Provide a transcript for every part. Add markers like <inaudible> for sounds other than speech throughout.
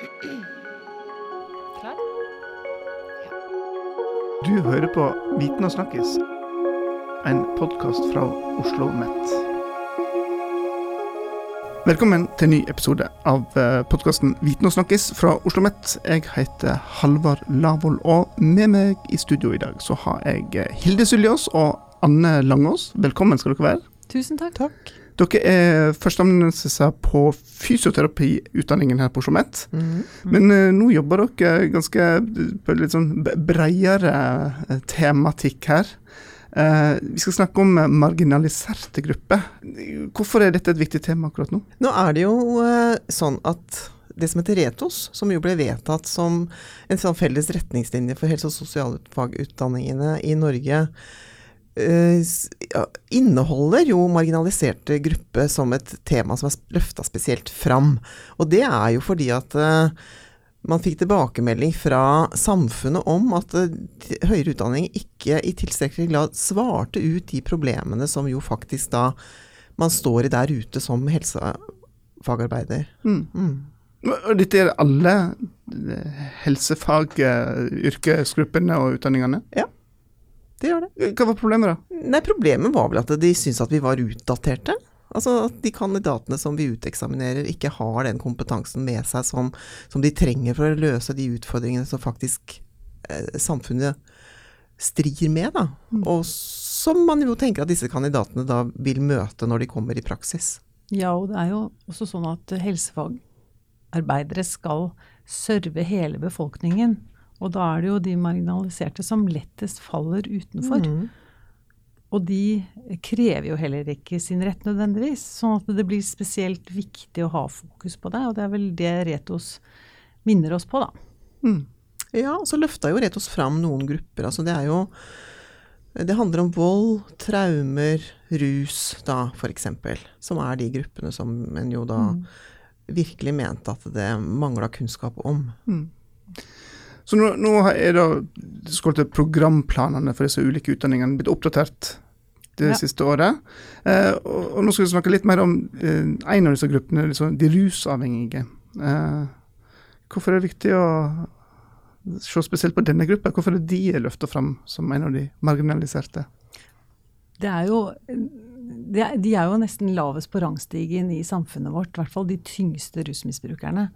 Klar? Du hører på Viten og snakkes, en podkast fra Oslo Mett. Velkommen til en ny episode av podkasten Viten og snakkes fra Oslo Mett. Jeg heter Halvard Lavoll, og med meg i studio i dag så har jeg Hilde Syljås og Anne Langås. Velkommen skal dere være. Tusen takk. Takk. Dere er førsteamanuenser på fysioterapiutdanningen her på Oslo Met. Mhm. Men uh, nå jobber dere ganske på litt sånn bredere eh, tematikk her. Uh, vi skal snakke om eh, marginaliserte grupper. Hvorfor er dette et viktig tema akkurat nå? Nå er det jo uh, sånn at det som heter RETOS, som jo ble vedtatt som en sånn felles retningslinje for helse- og sosialfagutdanningene i Norge, eh, inneholder jo marginaliserte grupper som et tema som er løfta spesielt fram. Og det er jo fordi at eh, man fikk tilbakemelding fra samfunnet om at eh, høyere utdanning ikke i tilstrekkelig grad svarte ut de problemene som jo faktisk da man står i der ute som helsefagarbeider. Mm. Mm. Og dette gjelder alle eh, helsefag, eh, yrkesgruppene og utdanningene. Det gjør det. Hva var problemet, da? Nei, problemet var vel at de syntes at vi var utdaterte. Altså at de kandidatene som vi uteksaminerer ikke har den kompetansen med seg som, som de trenger for å løse de utfordringene som faktisk eh, samfunnet strir med, da. Mm. Og som man jo tenker at disse kandidatene da vil møte når de kommer i praksis. Ja, og det er jo også sånn at helsefagarbeidere skal serve hele befolkningen. Og da er det jo de marginaliserte som lettest faller utenfor. Mm. Og de krever jo heller ikke sin rett nødvendigvis. Sånn at det blir spesielt viktig å ha fokus på det, og det er vel det Retos minner oss på, da. Mm. Ja, og så løfta jo Retos fram noen grupper. Altså det er jo Det handler om vold, traumer, rus, da f.eks. Som er de gruppene som en jo da Mm. virkelig mente at det mangla kunnskap om. Mm. Så nå, nå er da såkalte programplanene for disse ulike utdanningene blitt oppdatert det Ja. siste året. Eh, og, og nå skal vi snakke litt mer om eh, en av disse gruppene, liksom, de rusavhengige. Eh, hvorfor er det viktig å se spesielt på denne gruppa? Hvorfor er det de løfta fram som en av de marginaliserte? Det er jo de er, de er jo nesten lavest på rangstigen i samfunnet vårt, i hvert fall de tyngste rusmisbrukerne.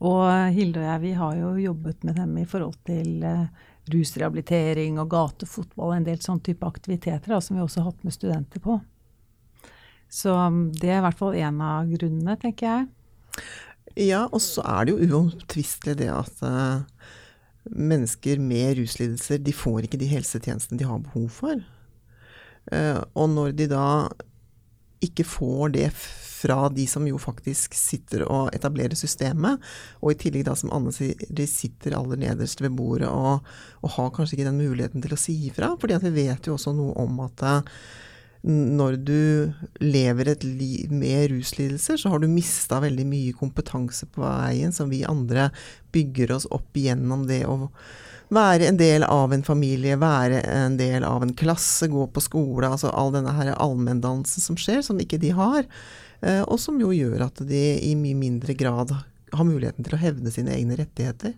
Og Hilde og jeg vi har jo jobbet med dem i forhold til eh, rusrehabilitering og gatefotball, en del sånn type aktiviteter da, som vi også har hatt med studenter på. Så um, det er i hvert fall en av grunnene, tenker jeg. Ja, og så er det jo uomtvistelig det at uh, mennesker med ruslidelser, de får ikke de helsetjenestene de har behov for. Uh, og når de da ikke får det fra de som jo faktisk sitter og etablerer systemet, og i tillegg da som Anne sier, de sitter aller nederst ved bordet og, og har kanskje ikke den muligheten til å si ifra, fordi at vi vet jo også noe om at når du lever et liv med ruslidelser, så har du mista veldig mye kompetanse på veien som vi andre bygger oss opp gjennom det å være en del av en familie, være en del av en klasse, gå på skole, altså all denne her allmenndansen som skjer, som ikke de har. eh, Og som jo gjør at de i mye mindre grad har muligheten til å hevde sine egne rettigheter.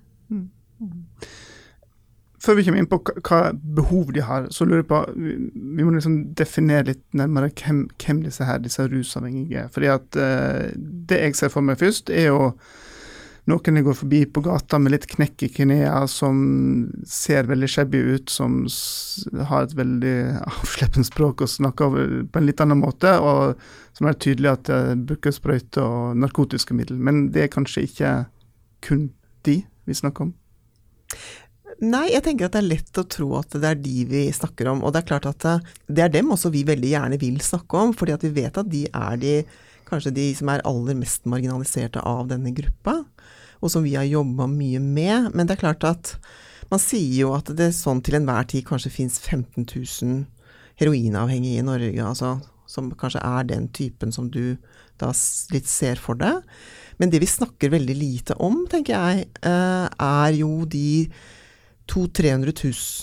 Før vi kommer inn på hva, behov de har, så lurer jeg på Vi, må liksom definere litt nærmere hvem, hvem disse her, disse rusavhengige er. Fordi at eh, Det jeg ser for meg først, er jo noen jeg går forbi på gata med litt knekk i knærne, som ser veldig shabby ut, som har et veldig <laughs> avsleppende språk og snakker på en litt annen måte, og som er tydelig at det bruker sprøyter og narkotiske midler. Men det er kanskje ikke kun de vi snakker om. Nei, jeg tenker at det er lett å tro at det er de vi snakker om. Og det er klart at eh, det er dem også vi veldig gjerne vil snakke om, fordi at vi vet at de er de kanskje de som er aller mest marginaliserte av denne gruppa, og som vi har jobba mye med. Men det er klart at man sier jo at det sånn til enhver tid kanskje fins 15 000 heroinavhengige i Norge, altså, som kanskje er den typen som du da litt ser for deg. Men det vi snakker veldig lite om, tenker jeg, eh, er jo de 200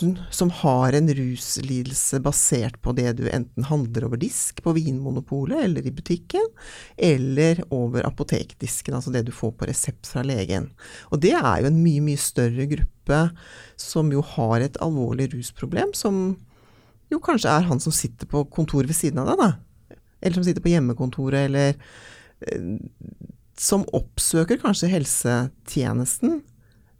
000 som har en ruslidelse basert på det du enten handler over disk på Vinmonopolet eller i butikken, eller over apotekdisken, altså det du får på resept fra legen. Og det er jo en mye, mye større gruppe som jo har et alvorlig rusproblem, som jo kanskje er han som sitter på kontoret ved siden av deg, da. Eller som sitter på hjemmekontoret, eller eh, som oppsøker kanskje helsetjenesten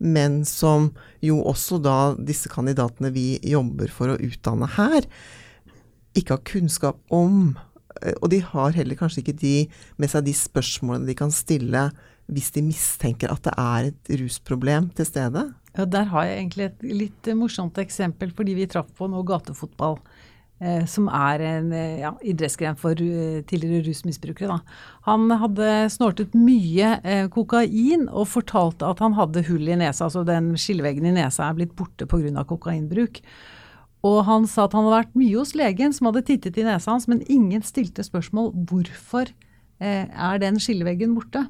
men som jo også da disse kandidatene vi jobber for å utdanne her, ikke har kunnskap om. Eh, og de har heller kanskje ikke de, med seg de spørsmålene de kan stille hvis de mistenker at det er et rusproblem til stede. Ja, Der har jeg egentlig et litt morsomt eksempel, fordi vi traff på noe gatefotball. Eh, som er en eh, ja, idrettsgren for uh, tidligere rusmisbrukere. Da. Han hadde snortet mye eh, kokain og fortalte at han hadde hull i nesa. Altså den skilleveggen i nesa er blitt borte pga. kokainbruk. Og han sa at han hadde vært mye hos legen som hadde tittet i nesa hans, men ingen stilte spørsmål hvorfor eh, er den skilleveggen borte.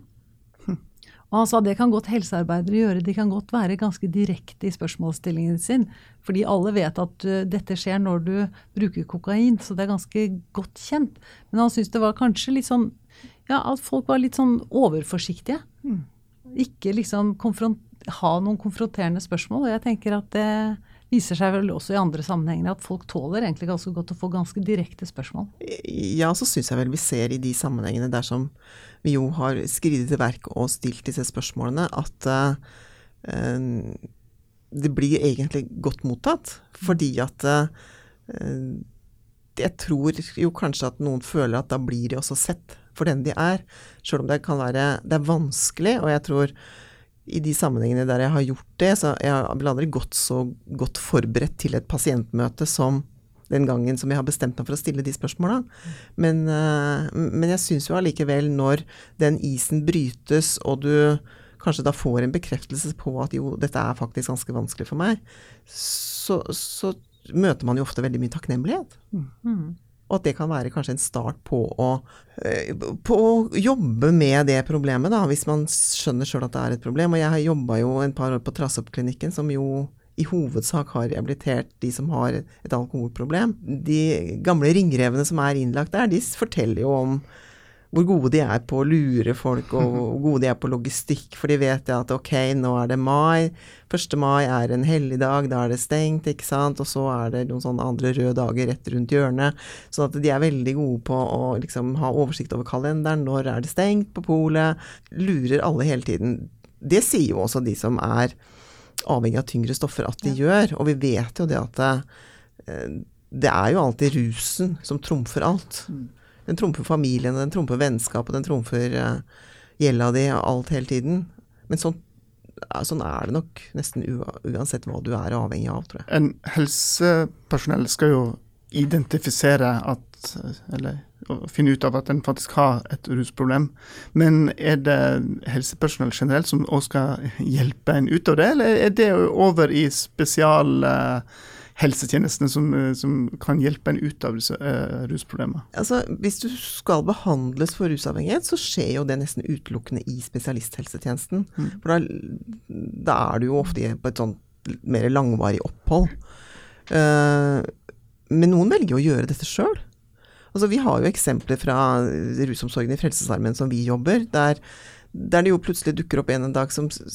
Og han sa det kan godt helsearbeidere gjøre, de kan godt være ganske direkte i spørsmålsstillingen sin. Fordi alle vet at uh, dette skjer når du bruker kokain, så det er ganske godt kjent. Men han syntes det var kanskje litt sånn ja, at folk var litt sånn overforsiktige. Mm. Ikke liksom ha noen konfronterende spørsmål. Og jeg tenker at det viser seg vel også i andre sammenhenger at folk tåler egentlig ganske godt å få ganske direkte spørsmål. Ja, så syns jeg vel vi ser i de sammenhengene dersom vi jo har skridet til verk og stilt disse spørsmålene, at uh, det blir egentlig godt mottatt. Fordi at uh, jeg tror jo kanskje at noen føler at da blir de også sett for den de er. Sjøl om det kan være Det er vanskelig, og jeg tror i de sammenhengene der jeg har gjort det, så jeg vel aldri gått så godt forberedt til et pasientmøte som den gangen som jeg har bestemt meg for å stille de spørsmåla. Men, eh, men jeg syns jo allikevel, når den isen brytes, og du kanskje da får en bekreftelse på at jo, dette er faktisk ganske vanskelig for meg, så, så møter man jo ofte veldig mye takknemlighet. Mm. Og at det kan være kanskje en start på å, eh, på å jobbe med det problemet, da, hvis man skjønner sjøl at det er et problem. Og jeg har jobba jo en par år på Trassoppklinikken, som jo i hovedsak har rehabilitert de som har et alkoholproblem. De gamle ringrevene som er innlagt der, de forteller jo om hvor gode de er på å lure folk, og hvor <laughs> gode de er på logistikk. For de vet at ok, nå er det mai. 1. mai er en helligdag, da er det stengt, ikke sant. Og så er det noen sånne andre røde dager rett rundt hjørnet. Så at de er veldig gode på å liksom ha oversikt over kalenderen. Når er det stengt på polet? Lurer alle hele tiden. Det sier jo også de som er avhengig av tyngre stoffer at de ja. gjør. Og vi vet jo det at det, eh, det er jo alltid rusen som trumfer alt. Mm. Den trumfer familien, den trumfer vennskapet, den trumfer uh, gjelda di alt hele tiden. Men sånn, sånn er det nok nesten uansett hva du er avhengig av, tror jeg. En helsepersonell skal jo identifisere at Eller finne ut av at en faktisk har et rusproblem. Men er det helsepersonell generelt som også skal hjelpe en ut av det, eller er det over i spesial... Uh, helsetjenestene som, eh, som, kan hjelpe en ut av uh, rusproblemene? Altså, hvis du skal behandles for rusavhengighet, så skjer jo det nesten utelukkende i spesialisthelsetjenesten. Mm. For da, da, er du jo ofte på et sånn mer langvarig opphold. Uh, men noen velger å gjøre dette sjøl. Altså, vi har jo eksempler fra rusomsorgen i Frelsesarmeen som vi jobber, der der det jo plutselig dukker opp en, en dag som så,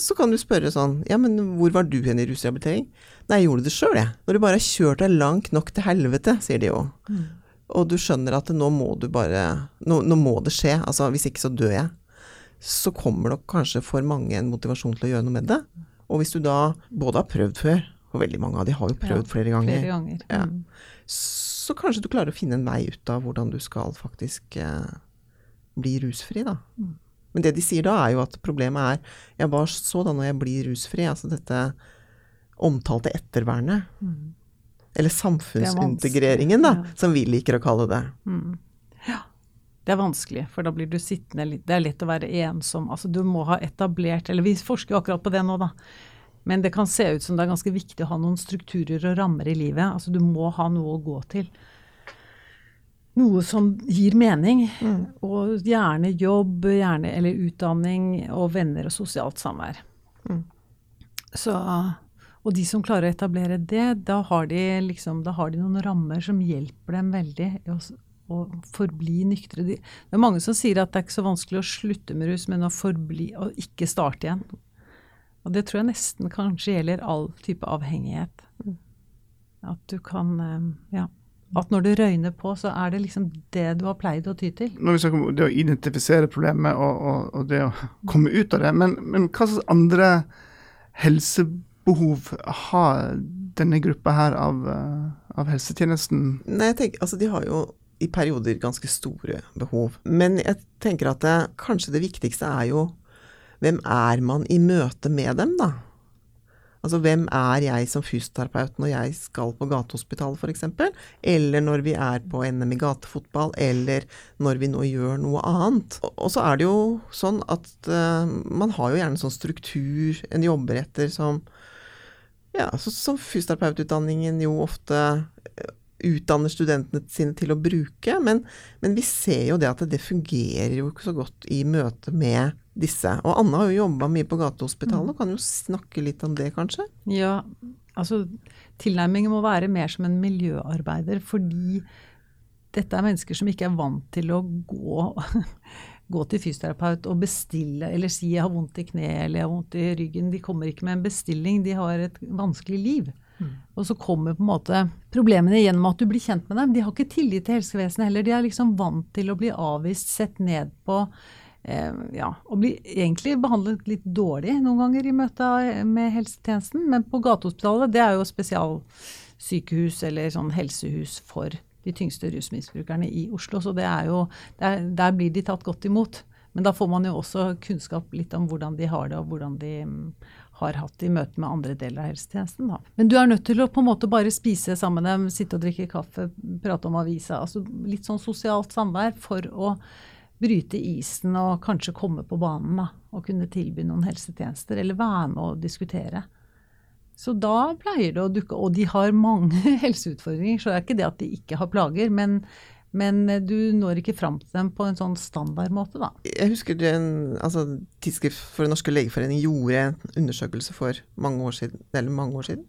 så, kan du spørre sånn Ja, men hvor var du hen i rusrehabilitering? Nei, jeg gjorde det sjøl, jeg. Når du bare har kjørt deg langt nok til helvete, sier de jo. Mm. Og du skjønner at nå må du bare nå, nå, må det skje. Altså, hvis ikke så dør jeg. Så kommer nok kanskje for mange en motivasjon til å gjøre noe med det. Og hvis du da både har prøvd før, og veldig mange av de har jo prøvd ja, flere ganger, flere ganger. Mm. Ja, så kanskje du klarer å finne en vei ut av hvordan du skal faktisk eh, bli rusfri, da. Mm. Men det de sier da, er jo at problemet er Ja, hva så da når jeg blir rusfri? Altså dette omtalte ettervernet. Mm. Eller samfunnsintegreringen, da, ja. som vi liker å kalle det. Mm. Ja. Det er vanskelig, for da blir du sittende litt Det er lett å være ensom. Altså du må ha etablert Eller vi forsker jo akkurat på det nå, da. Men det kan se ut som det er ganske viktig å ha noen strukturer og rammer i livet. Altså du må ha noe å gå til noe som gir mening. Mm. Og gjerne jobb, gjerne, eller utdanning og venner og sosialt samvær. Mm. Så, Og de som klarer å etablere det, da har de, liksom, da har de noen rammer som hjelper dem veldig å, å forbli nyktre. De, det er mange som sier at det er ikke så vanskelig å slutte med rus, men å forbli og ikke starte igjen. Og det tror jeg nesten kanskje gjelder all type avhengighet. At du kan eh, Ja. At når det røyner på, så er det liksom det du har pleid å ty til. Når vi snakker om det å identifisere problemet og, og, og det å komme ut av det, men, men hva slags andre helsebehov har denne gruppa her av, eh, av helsetjenesten? Nei, jeg tenker, altså De har jo i perioder ganske store behov. Men jeg tenker at det, kanskje det viktigste er jo hvem er man i møte med dem, da? Altså hvem er jeg som fysioterapeut når jeg skal på gatehospitalet f.eks., eller når vi er på NM i gatefotball, eller når vi nå gjør noe annet. Og så er det jo sånn at uh, man har jo gjerne en sånn struktur en jobber etter som ja, så, som fysioterapeututdanningen jo ofte eh, utdanner studentene sine til å bruke. Men, men, vi ser jo det at det fungerer jo ikke så godt i møte med disse. Og Anne har jo jobba mye på Gatehospitalet, og kan jo snakke litt om det, kanskje? Ja, altså tilnærmingen må være mer som en miljøarbeider, fordi dette er mennesker som ikke er vant til å gå, <laughs> gå til fysioterapeut og bestille eller si 'jeg har vondt i kneet' eller 'jeg har vondt i ryggen'. De kommer ikke med en bestilling, de har et vanskelig liv. Mm. Og så kommer på en måte problemene gjennom at du blir kjent med dem. De har ikke tillit til helsevesenet heller. De er liksom vant til å bli avvist, sett ned på ja, og blir egentlig behandlet litt dårlig noen ganger i møte med helsetjenesten. Men på Gatehospitalet, det er jo spesialsykehus eller sånn helsehus for de tyngste rusmisbrukerne i Oslo. Så det er jo, der, der, blir de tatt godt imot. Men da får man jo også kunnskap litt om hvordan de har det, og hvordan de mm, har hatt i møte med andre deler av helsetjenesten. Da. Men du er nødt til å på en måte bare spise sammen med dem, sitte og drikke kaffe, prate om avisa. altså Litt sånn sosialt samvær for å bryte isen og kanskje komme på banen da, og kunne tilby noen helsetjenester, eller være med og diskutere. Så da pleier det å dukke Og de har mange <laughs> helseutfordringer, så det er ikke det at de ikke har plager. Men, men du når ikke fram til dem på en sånn standardmåte, da. Jeg husker en, altså, Tidsskrift for Den norske legeforening gjorde en undersøkelse for mange år siden, eller mange år siden,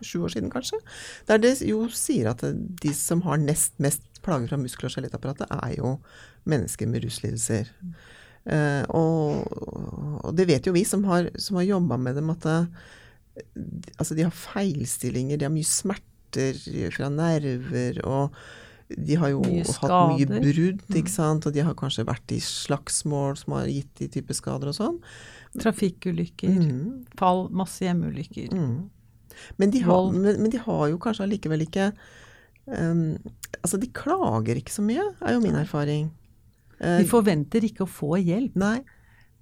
sju år siden kanskje, der det jo sier at de som har nest mest plager fra muskel- og skjelettapparatet, er jo mennesker med ruslidelser. Uh, og, og, det vet jo vi som har, som har jobba med dem, at det, altså de har feilstillinger, de har mye smerter fra nerver, og de har jo mye hatt mye brudd, ikke mm. sant, og de har kanskje vært i slagsmål som har gitt de type skader og sånn. Trafikkulykker, mm. fall, masse hjemmeulykker. Mm. Men, de har, men, men de har jo kanskje allikevel ikke um, Altså, de klager ikke så mye, er jo min erfaring. De eh, forventer ikke å få hjelp. Nei.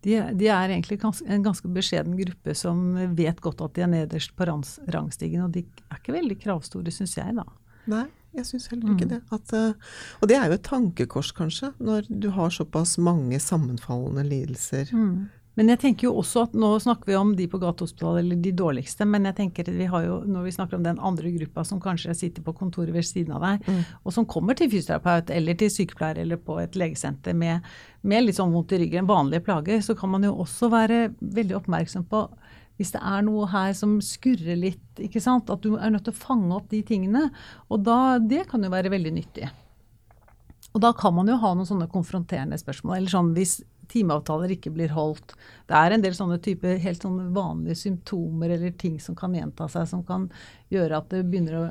De, de er egentlig en ganske beskjeden gruppe som vet godt at de er nederst på rangstigen, og de er ikke veldig kravstore, syns jeg, da. Nei, jeg syns heller ikke mm. det. At, uh, og det er jo et tankekors, kanskje, når du har såpass mange sammenfallende lidelser. Mm. Men jeg tenker jo også at nå snakker vi om de på gatehospitalet, eller de dårligste. Men jeg tenker at vi har jo, når vi snakker om den andre gruppa som kanskje sitter på kontoret ved siden av deg, mm. og som kommer til fysioterapeut eller til sykepleier eller på et legesenter med, med litt sånn vondt i ryggen, vanlige plager, så kan man jo også være veldig oppmerksom på hvis det er noe her som skurrer litt, ikke sant? at du er nødt til å fange opp de tingene. Og da, det kan jo være veldig nyttig. Og da kan man jo ha noen sånne konfronterende spørsmål. Eller sånn hvis timeavtaler ikke blir holdt. Det er en del sånne type helt sånne vanlige symptomer eller ting som kan gjenta seg, som kan gjøre at det begynner å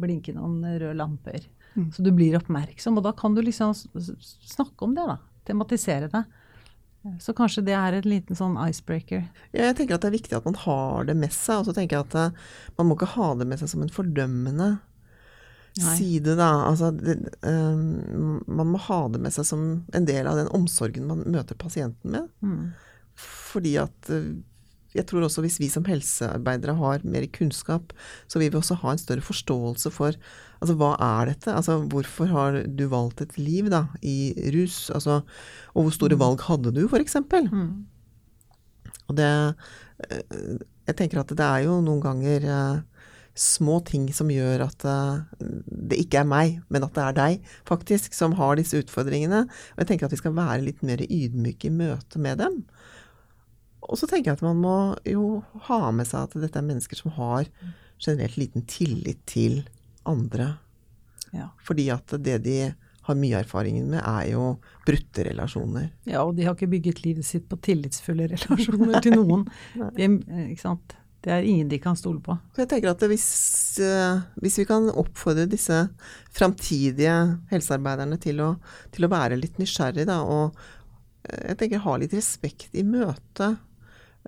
blinke noen røde lamper. Mm. Så du blir oppmerksom, og da kan du liksom snakke om det, da. Tematisere det. Så kanskje det er en liten sånn icebreaker. Ja, jeg tenker at det er viktig at man har det med seg. Og så tenker jeg at eh, man må ikke ha det med seg som en fordømmende side, da. Altså, det, um, man må ha det med seg som en del av den omsorgen man møter pasienten med. Mm. Fordi at uh, jeg tror også hvis vi som helsearbeidere har mer kunnskap, så vil vi også ha en større forståelse for altså hva er dette? Altså hvorfor har du valgt et liv da, i rus? Altså, og hvor store mm. valg hadde du, f.eks.? Mm. Og det eh, Jeg tenker at det er jo noen ganger uh, små ting som gjør at uh, det ikke er meg, men at det er deg, faktisk, som har disse utfordringene. Og jeg tenker at vi skal være litt mer ydmyke i møte med dem. og så tenker jeg at man må jo ha med seg at dette er mennesker som har generelt liten tillit til andre. Ja. Fordi at det de har mye erfaring med, er jo brutte relasjoner. ja, og de har ikke bygget livet sitt på tillitsfulle relasjoner til noen. <laughs> De, eh, ikke sant? Det er ingen de kan stole på. Jeg tenker at hvis, eh, hvis vi kan oppfordre disse framtidige helsearbeiderne til å, til å være litt nysgjerrig, da, og eh, jeg tenker ha litt respekt i møtet.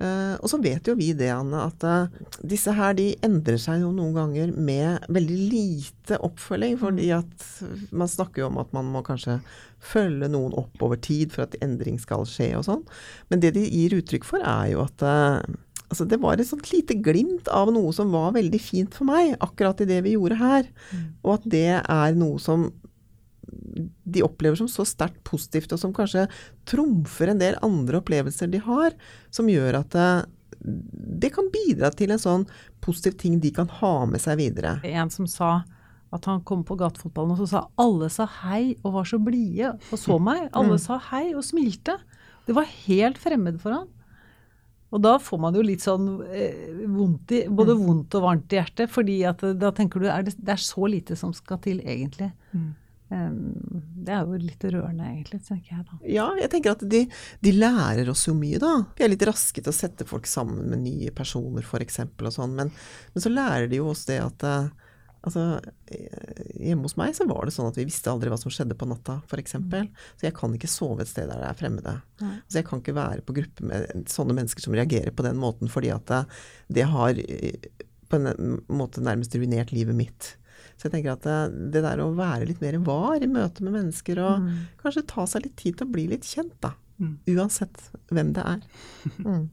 Eh, og så vet jo vi det, Anne, at disse her de endrer seg jo noen ganger med veldig lite oppfølging. Fordi at man snakker jo om at man må kanskje følge noen opp over tid for at endring skal skje og sånn. Men det de gir uttrykk for, er jo at Altså det var et sånt lite glimt av noe som var veldig fint for meg, akkurat i det vi gjorde her. Og at det er noe som de opplever som så sterkt positivt, og som kanskje trumfer en del andre opplevelser de har, som gjør at det, det kan bidra til en sånn positiv ting de kan ha med seg videre. En som sa at han kom på gatefotballen, og så sa alle sa hei og var så blide og så meg. Alle sa hei og smilte. Det var helt fremmed for han. Og da får man jo litt sånn eh, vondt i, både vondt og varmt i hjertet, fordi at eh, da tenker du er det, det er så lite som skal til, egentlig. Um, det er jo litt rørende, egentlig, tenker jeg da. Ja, jeg tenker at de, de lærer oss jo mye, da. Vi er litt raske til å sette folk sammen med nye personer, f.eks. og sånn, men, men så lærer de jo oss det at eh, Altså, eh, hjemme hos meg så var det sånn at vi visste aldri hva som skjedde på natta, f.eks. Så jeg kan ikke sove et sted der det er fremmede. Nei. Så jeg kan ikke være på gruppe med sånne mennesker som reagerer på den måten, fordi at det, det har eh, på en måte nærmest ruinert livet mitt. Så jeg tenker at det, det der å være litt mer var i møte med mennesker, og kanskje ta seg litt tid til å bli litt kjent, da. Uansett hvem det er. <laughs> Mm.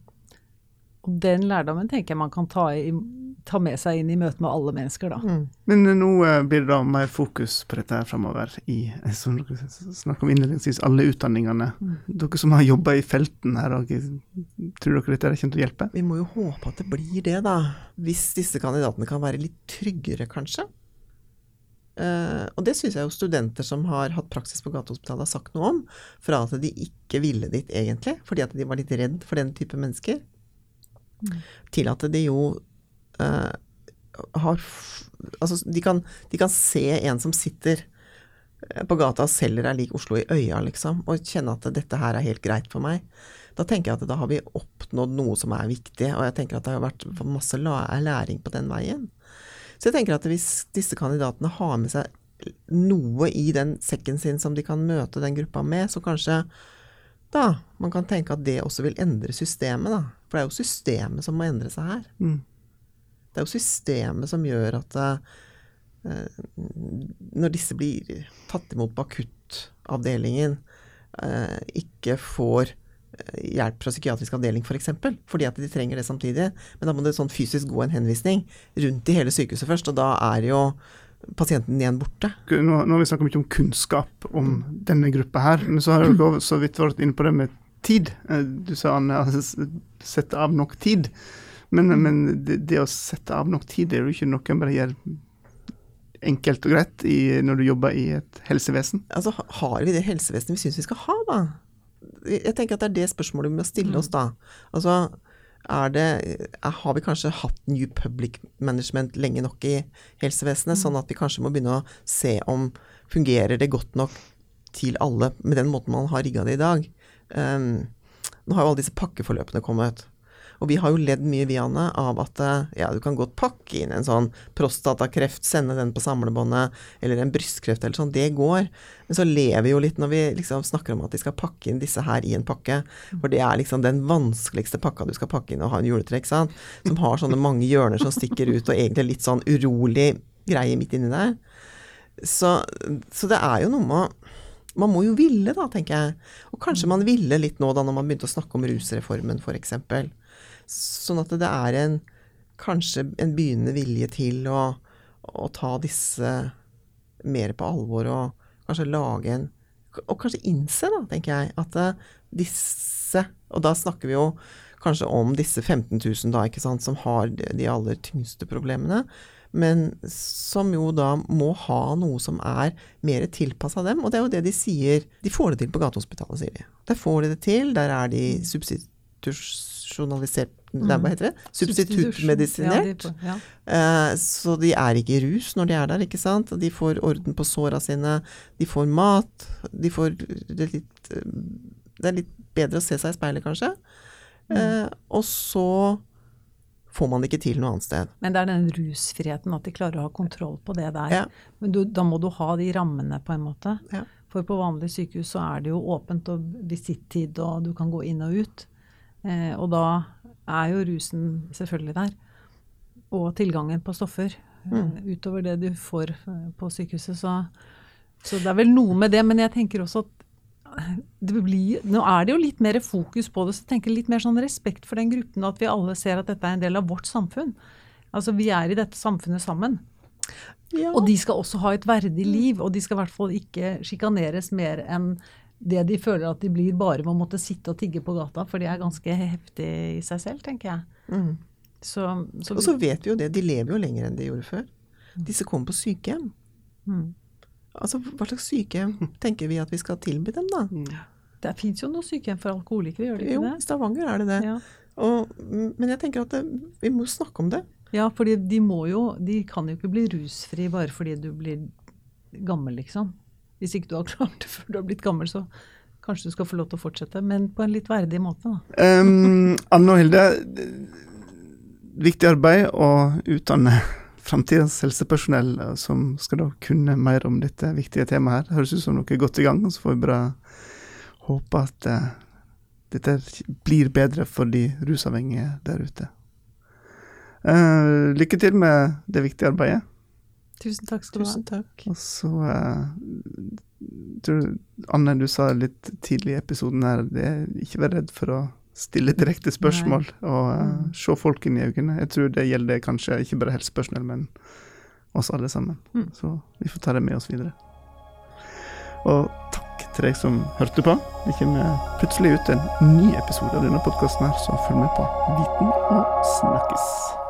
Og den lærdommen tenker jeg man kan ta, i, ta med seg inn i møte med alle mennesker, da. Mm. Men eh, nå eh, blir det da mer fokus på dette her framover i, eh, som dere snakker om innledningsvis, alle utdanningene. Dere som har jobba i felten her, og, tror dere dette her kommer til å hjelpe? Vi må jo håpe at det blir det, da. Hvis disse kandidatene kan være litt tryggere, kanskje. Uh, og det syns jeg jo studenter som har hatt praksis på Gatehospitalet har sagt noe om. Fra at de ikke ville dit egentlig, fordi at de var litt redd for den type mennesker. Til at de jo uh, har Altså, de kan, de kan se en som sitter eh, på gata og selger deg lik Oslo i øya, liksom, og kjenne at dette her er helt greit for meg. Da tenker jeg at da har vi oppnådd noe som er viktig, og jeg tenker at det har vært masse læring på den veien. Så jeg tenker at hvis disse kandidatene har med seg noe i den sekken sin som de kan møte den gruppa med, så kanskje da man kan tenke at det også vil endre systemet, da. For det er jo systemet som må endre seg her. Mm. Det er jo systemet som gjør at eh, når disse blir tatt imot på akuttavdelingen, eh, ikke får eh, hjelp fra psykiatrisk avdeling f.eks., for eksempel, fordi at de trenger det samtidig. Men da må det sånn fysisk gå en henvisning rundt i hele sykehuset først, og da er jo pasienten igjen borte. Nå, nå har vi snakket mye om kunnskap om denne gruppa her, men så har dere så vidt vært inne på det med tid. Eh, Du sa han sette av nok tid. Men, men det, det å sette av nok tid det er jo ikke noe en bare gjør enkelt og greit i, når du jobber i et helsevesen. Altså, har vi det helsevesenet vi syns vi skal ha, da? Jeg tenker at det er det spørsmålet vi må stille oss, da. Altså, det, er, har vi kanskje hatt New Public Management lenge nok i helsevesenet, sånn at vi kanskje må begynne å se om fungerer det godt nok til alle med den måten man har rigga det i dag. Um, nå har jo alle disse pakkeforløpene kommet. Og vi har jo ledd mye, vi, Anne, av at eh, ja, du kan godt pakke inn en sånn prostatakreft, sende den på samlebåndet, eller en brystkreft eller sånn. Det går. Men så lever vi jo litt når vi liksom snakker om at de skal pakke inn disse her i en pakke. For det er liksom den vanskeligste pakka du skal pakke inn og ha en juletre, ikke sant. Som har sånne mange hjørner som stikker ut, og egentlig litt sånn urolig greie midt inni der. Så, så det er jo noe med å man må jo ville, da, tenker jeg. Og kanskje man ville litt nå da når man begynte å snakke om rusreformen, f.eks. Sånn at det er en kanskje en begynnende vilje til å, å ta disse mer på alvor og kanskje lage en Og kanskje innse, da, tenker jeg, at eh, disse Og da snakker vi jo kanskje om disse 15 000 da, ikke sant, som har de aller tyngste problemene men som jo da må ha noe som er mer tilpassa dem. Og det er jo det de sier. De får det til på Gatehospitalet, sier de. Der får de det til. Der er de substitusjonalisert. Nei, hva heter det? Substituttmedisinert. Ja, de, ja. Eh, så de er ikke i rus når de er der, ikke sant. De får orden på såra sine, de får mat. De får det litt, eh, det er litt bedre å se seg i speilet, kanskje. Mm. Eh, og så får man det ikke til noe annet sted. Men det er den rusfriheten, at de klarer å ha kontroll på det der. Ja. Men du, da må du ha de rammene, på en måte. Ja. For på vanlige sykehus så er det jo åpent og visittid, og du kan gå inn og ut. Eh, og da er jo rusen selvfølgelig der. Og tilgangen på stoffer. Mm. utover det du får eh, på sykehuset. Så, så det er vel noe med det. Men jeg tenker også at eh, blir, nå er det jo litt mer fokus på det, så jeg tenker litt mer sånn respekt for den gruppen, at vi alle ser at dette er en del av vårt samfunn. Altså Vi er i dette samfunnet sammen. Ja. Og de skal også ha et verdig liv, og de skal i hvert fall ikke sjikaneres mer enn det de føler at de blir bare ved å måtte sitte og tigge på gata, for de er ganske heftig i seg selv, tenker jeg. Mm. Så, så, Og så vet vi jo det, de lever jo lenger enn de gjorde før. Disse kommer på sykehjem. mm. Altså, hva slags sykehjem tenker vi at vi skal tilby dem, da? Det fins jo noen sykehjem for alkoholikere, gjør det Jo, ikke i det? Stavanger er det det. Ja. Og, men jeg tenker at det, vi må snakke om det. ja, for de må jo De kan jo ikke bli rusfri bare fordi du blir gammel, liksom. Hvis ikke du har <laughs> klart det før du har blitt gammel, så kanskje du skal få lov til å fortsette. Men på en litt verdig måte, da. Um, Anne og Hilde, viktig arbeid å utdanne framtidens helsepersonell eh, som skal da kunne mer om dette viktige temaet her. Høres ut som noe er godt i gang, så får vi bare håpe at uh, dette blir bedre for de rusavhengige der ute. Uh, lykke til med det viktige arbeidet. Tusen takk skal du ha. Takk. Og så uh, tror, Anne, du sa litt tidlig i episoden her det er ikke vær redd for å stille direkte spørsmål og eh, Mm. se folk inn i øynene. Jeg tror det gjelder kanskje ikke bare helsepersonell, men oss alle sammen. Mm. Så vi får ta det med oss videre. Og takk til deg som hørte på. Det kommer plutselig ut en ny episode av denne podkasten her, så følg med på Viten og snakkes.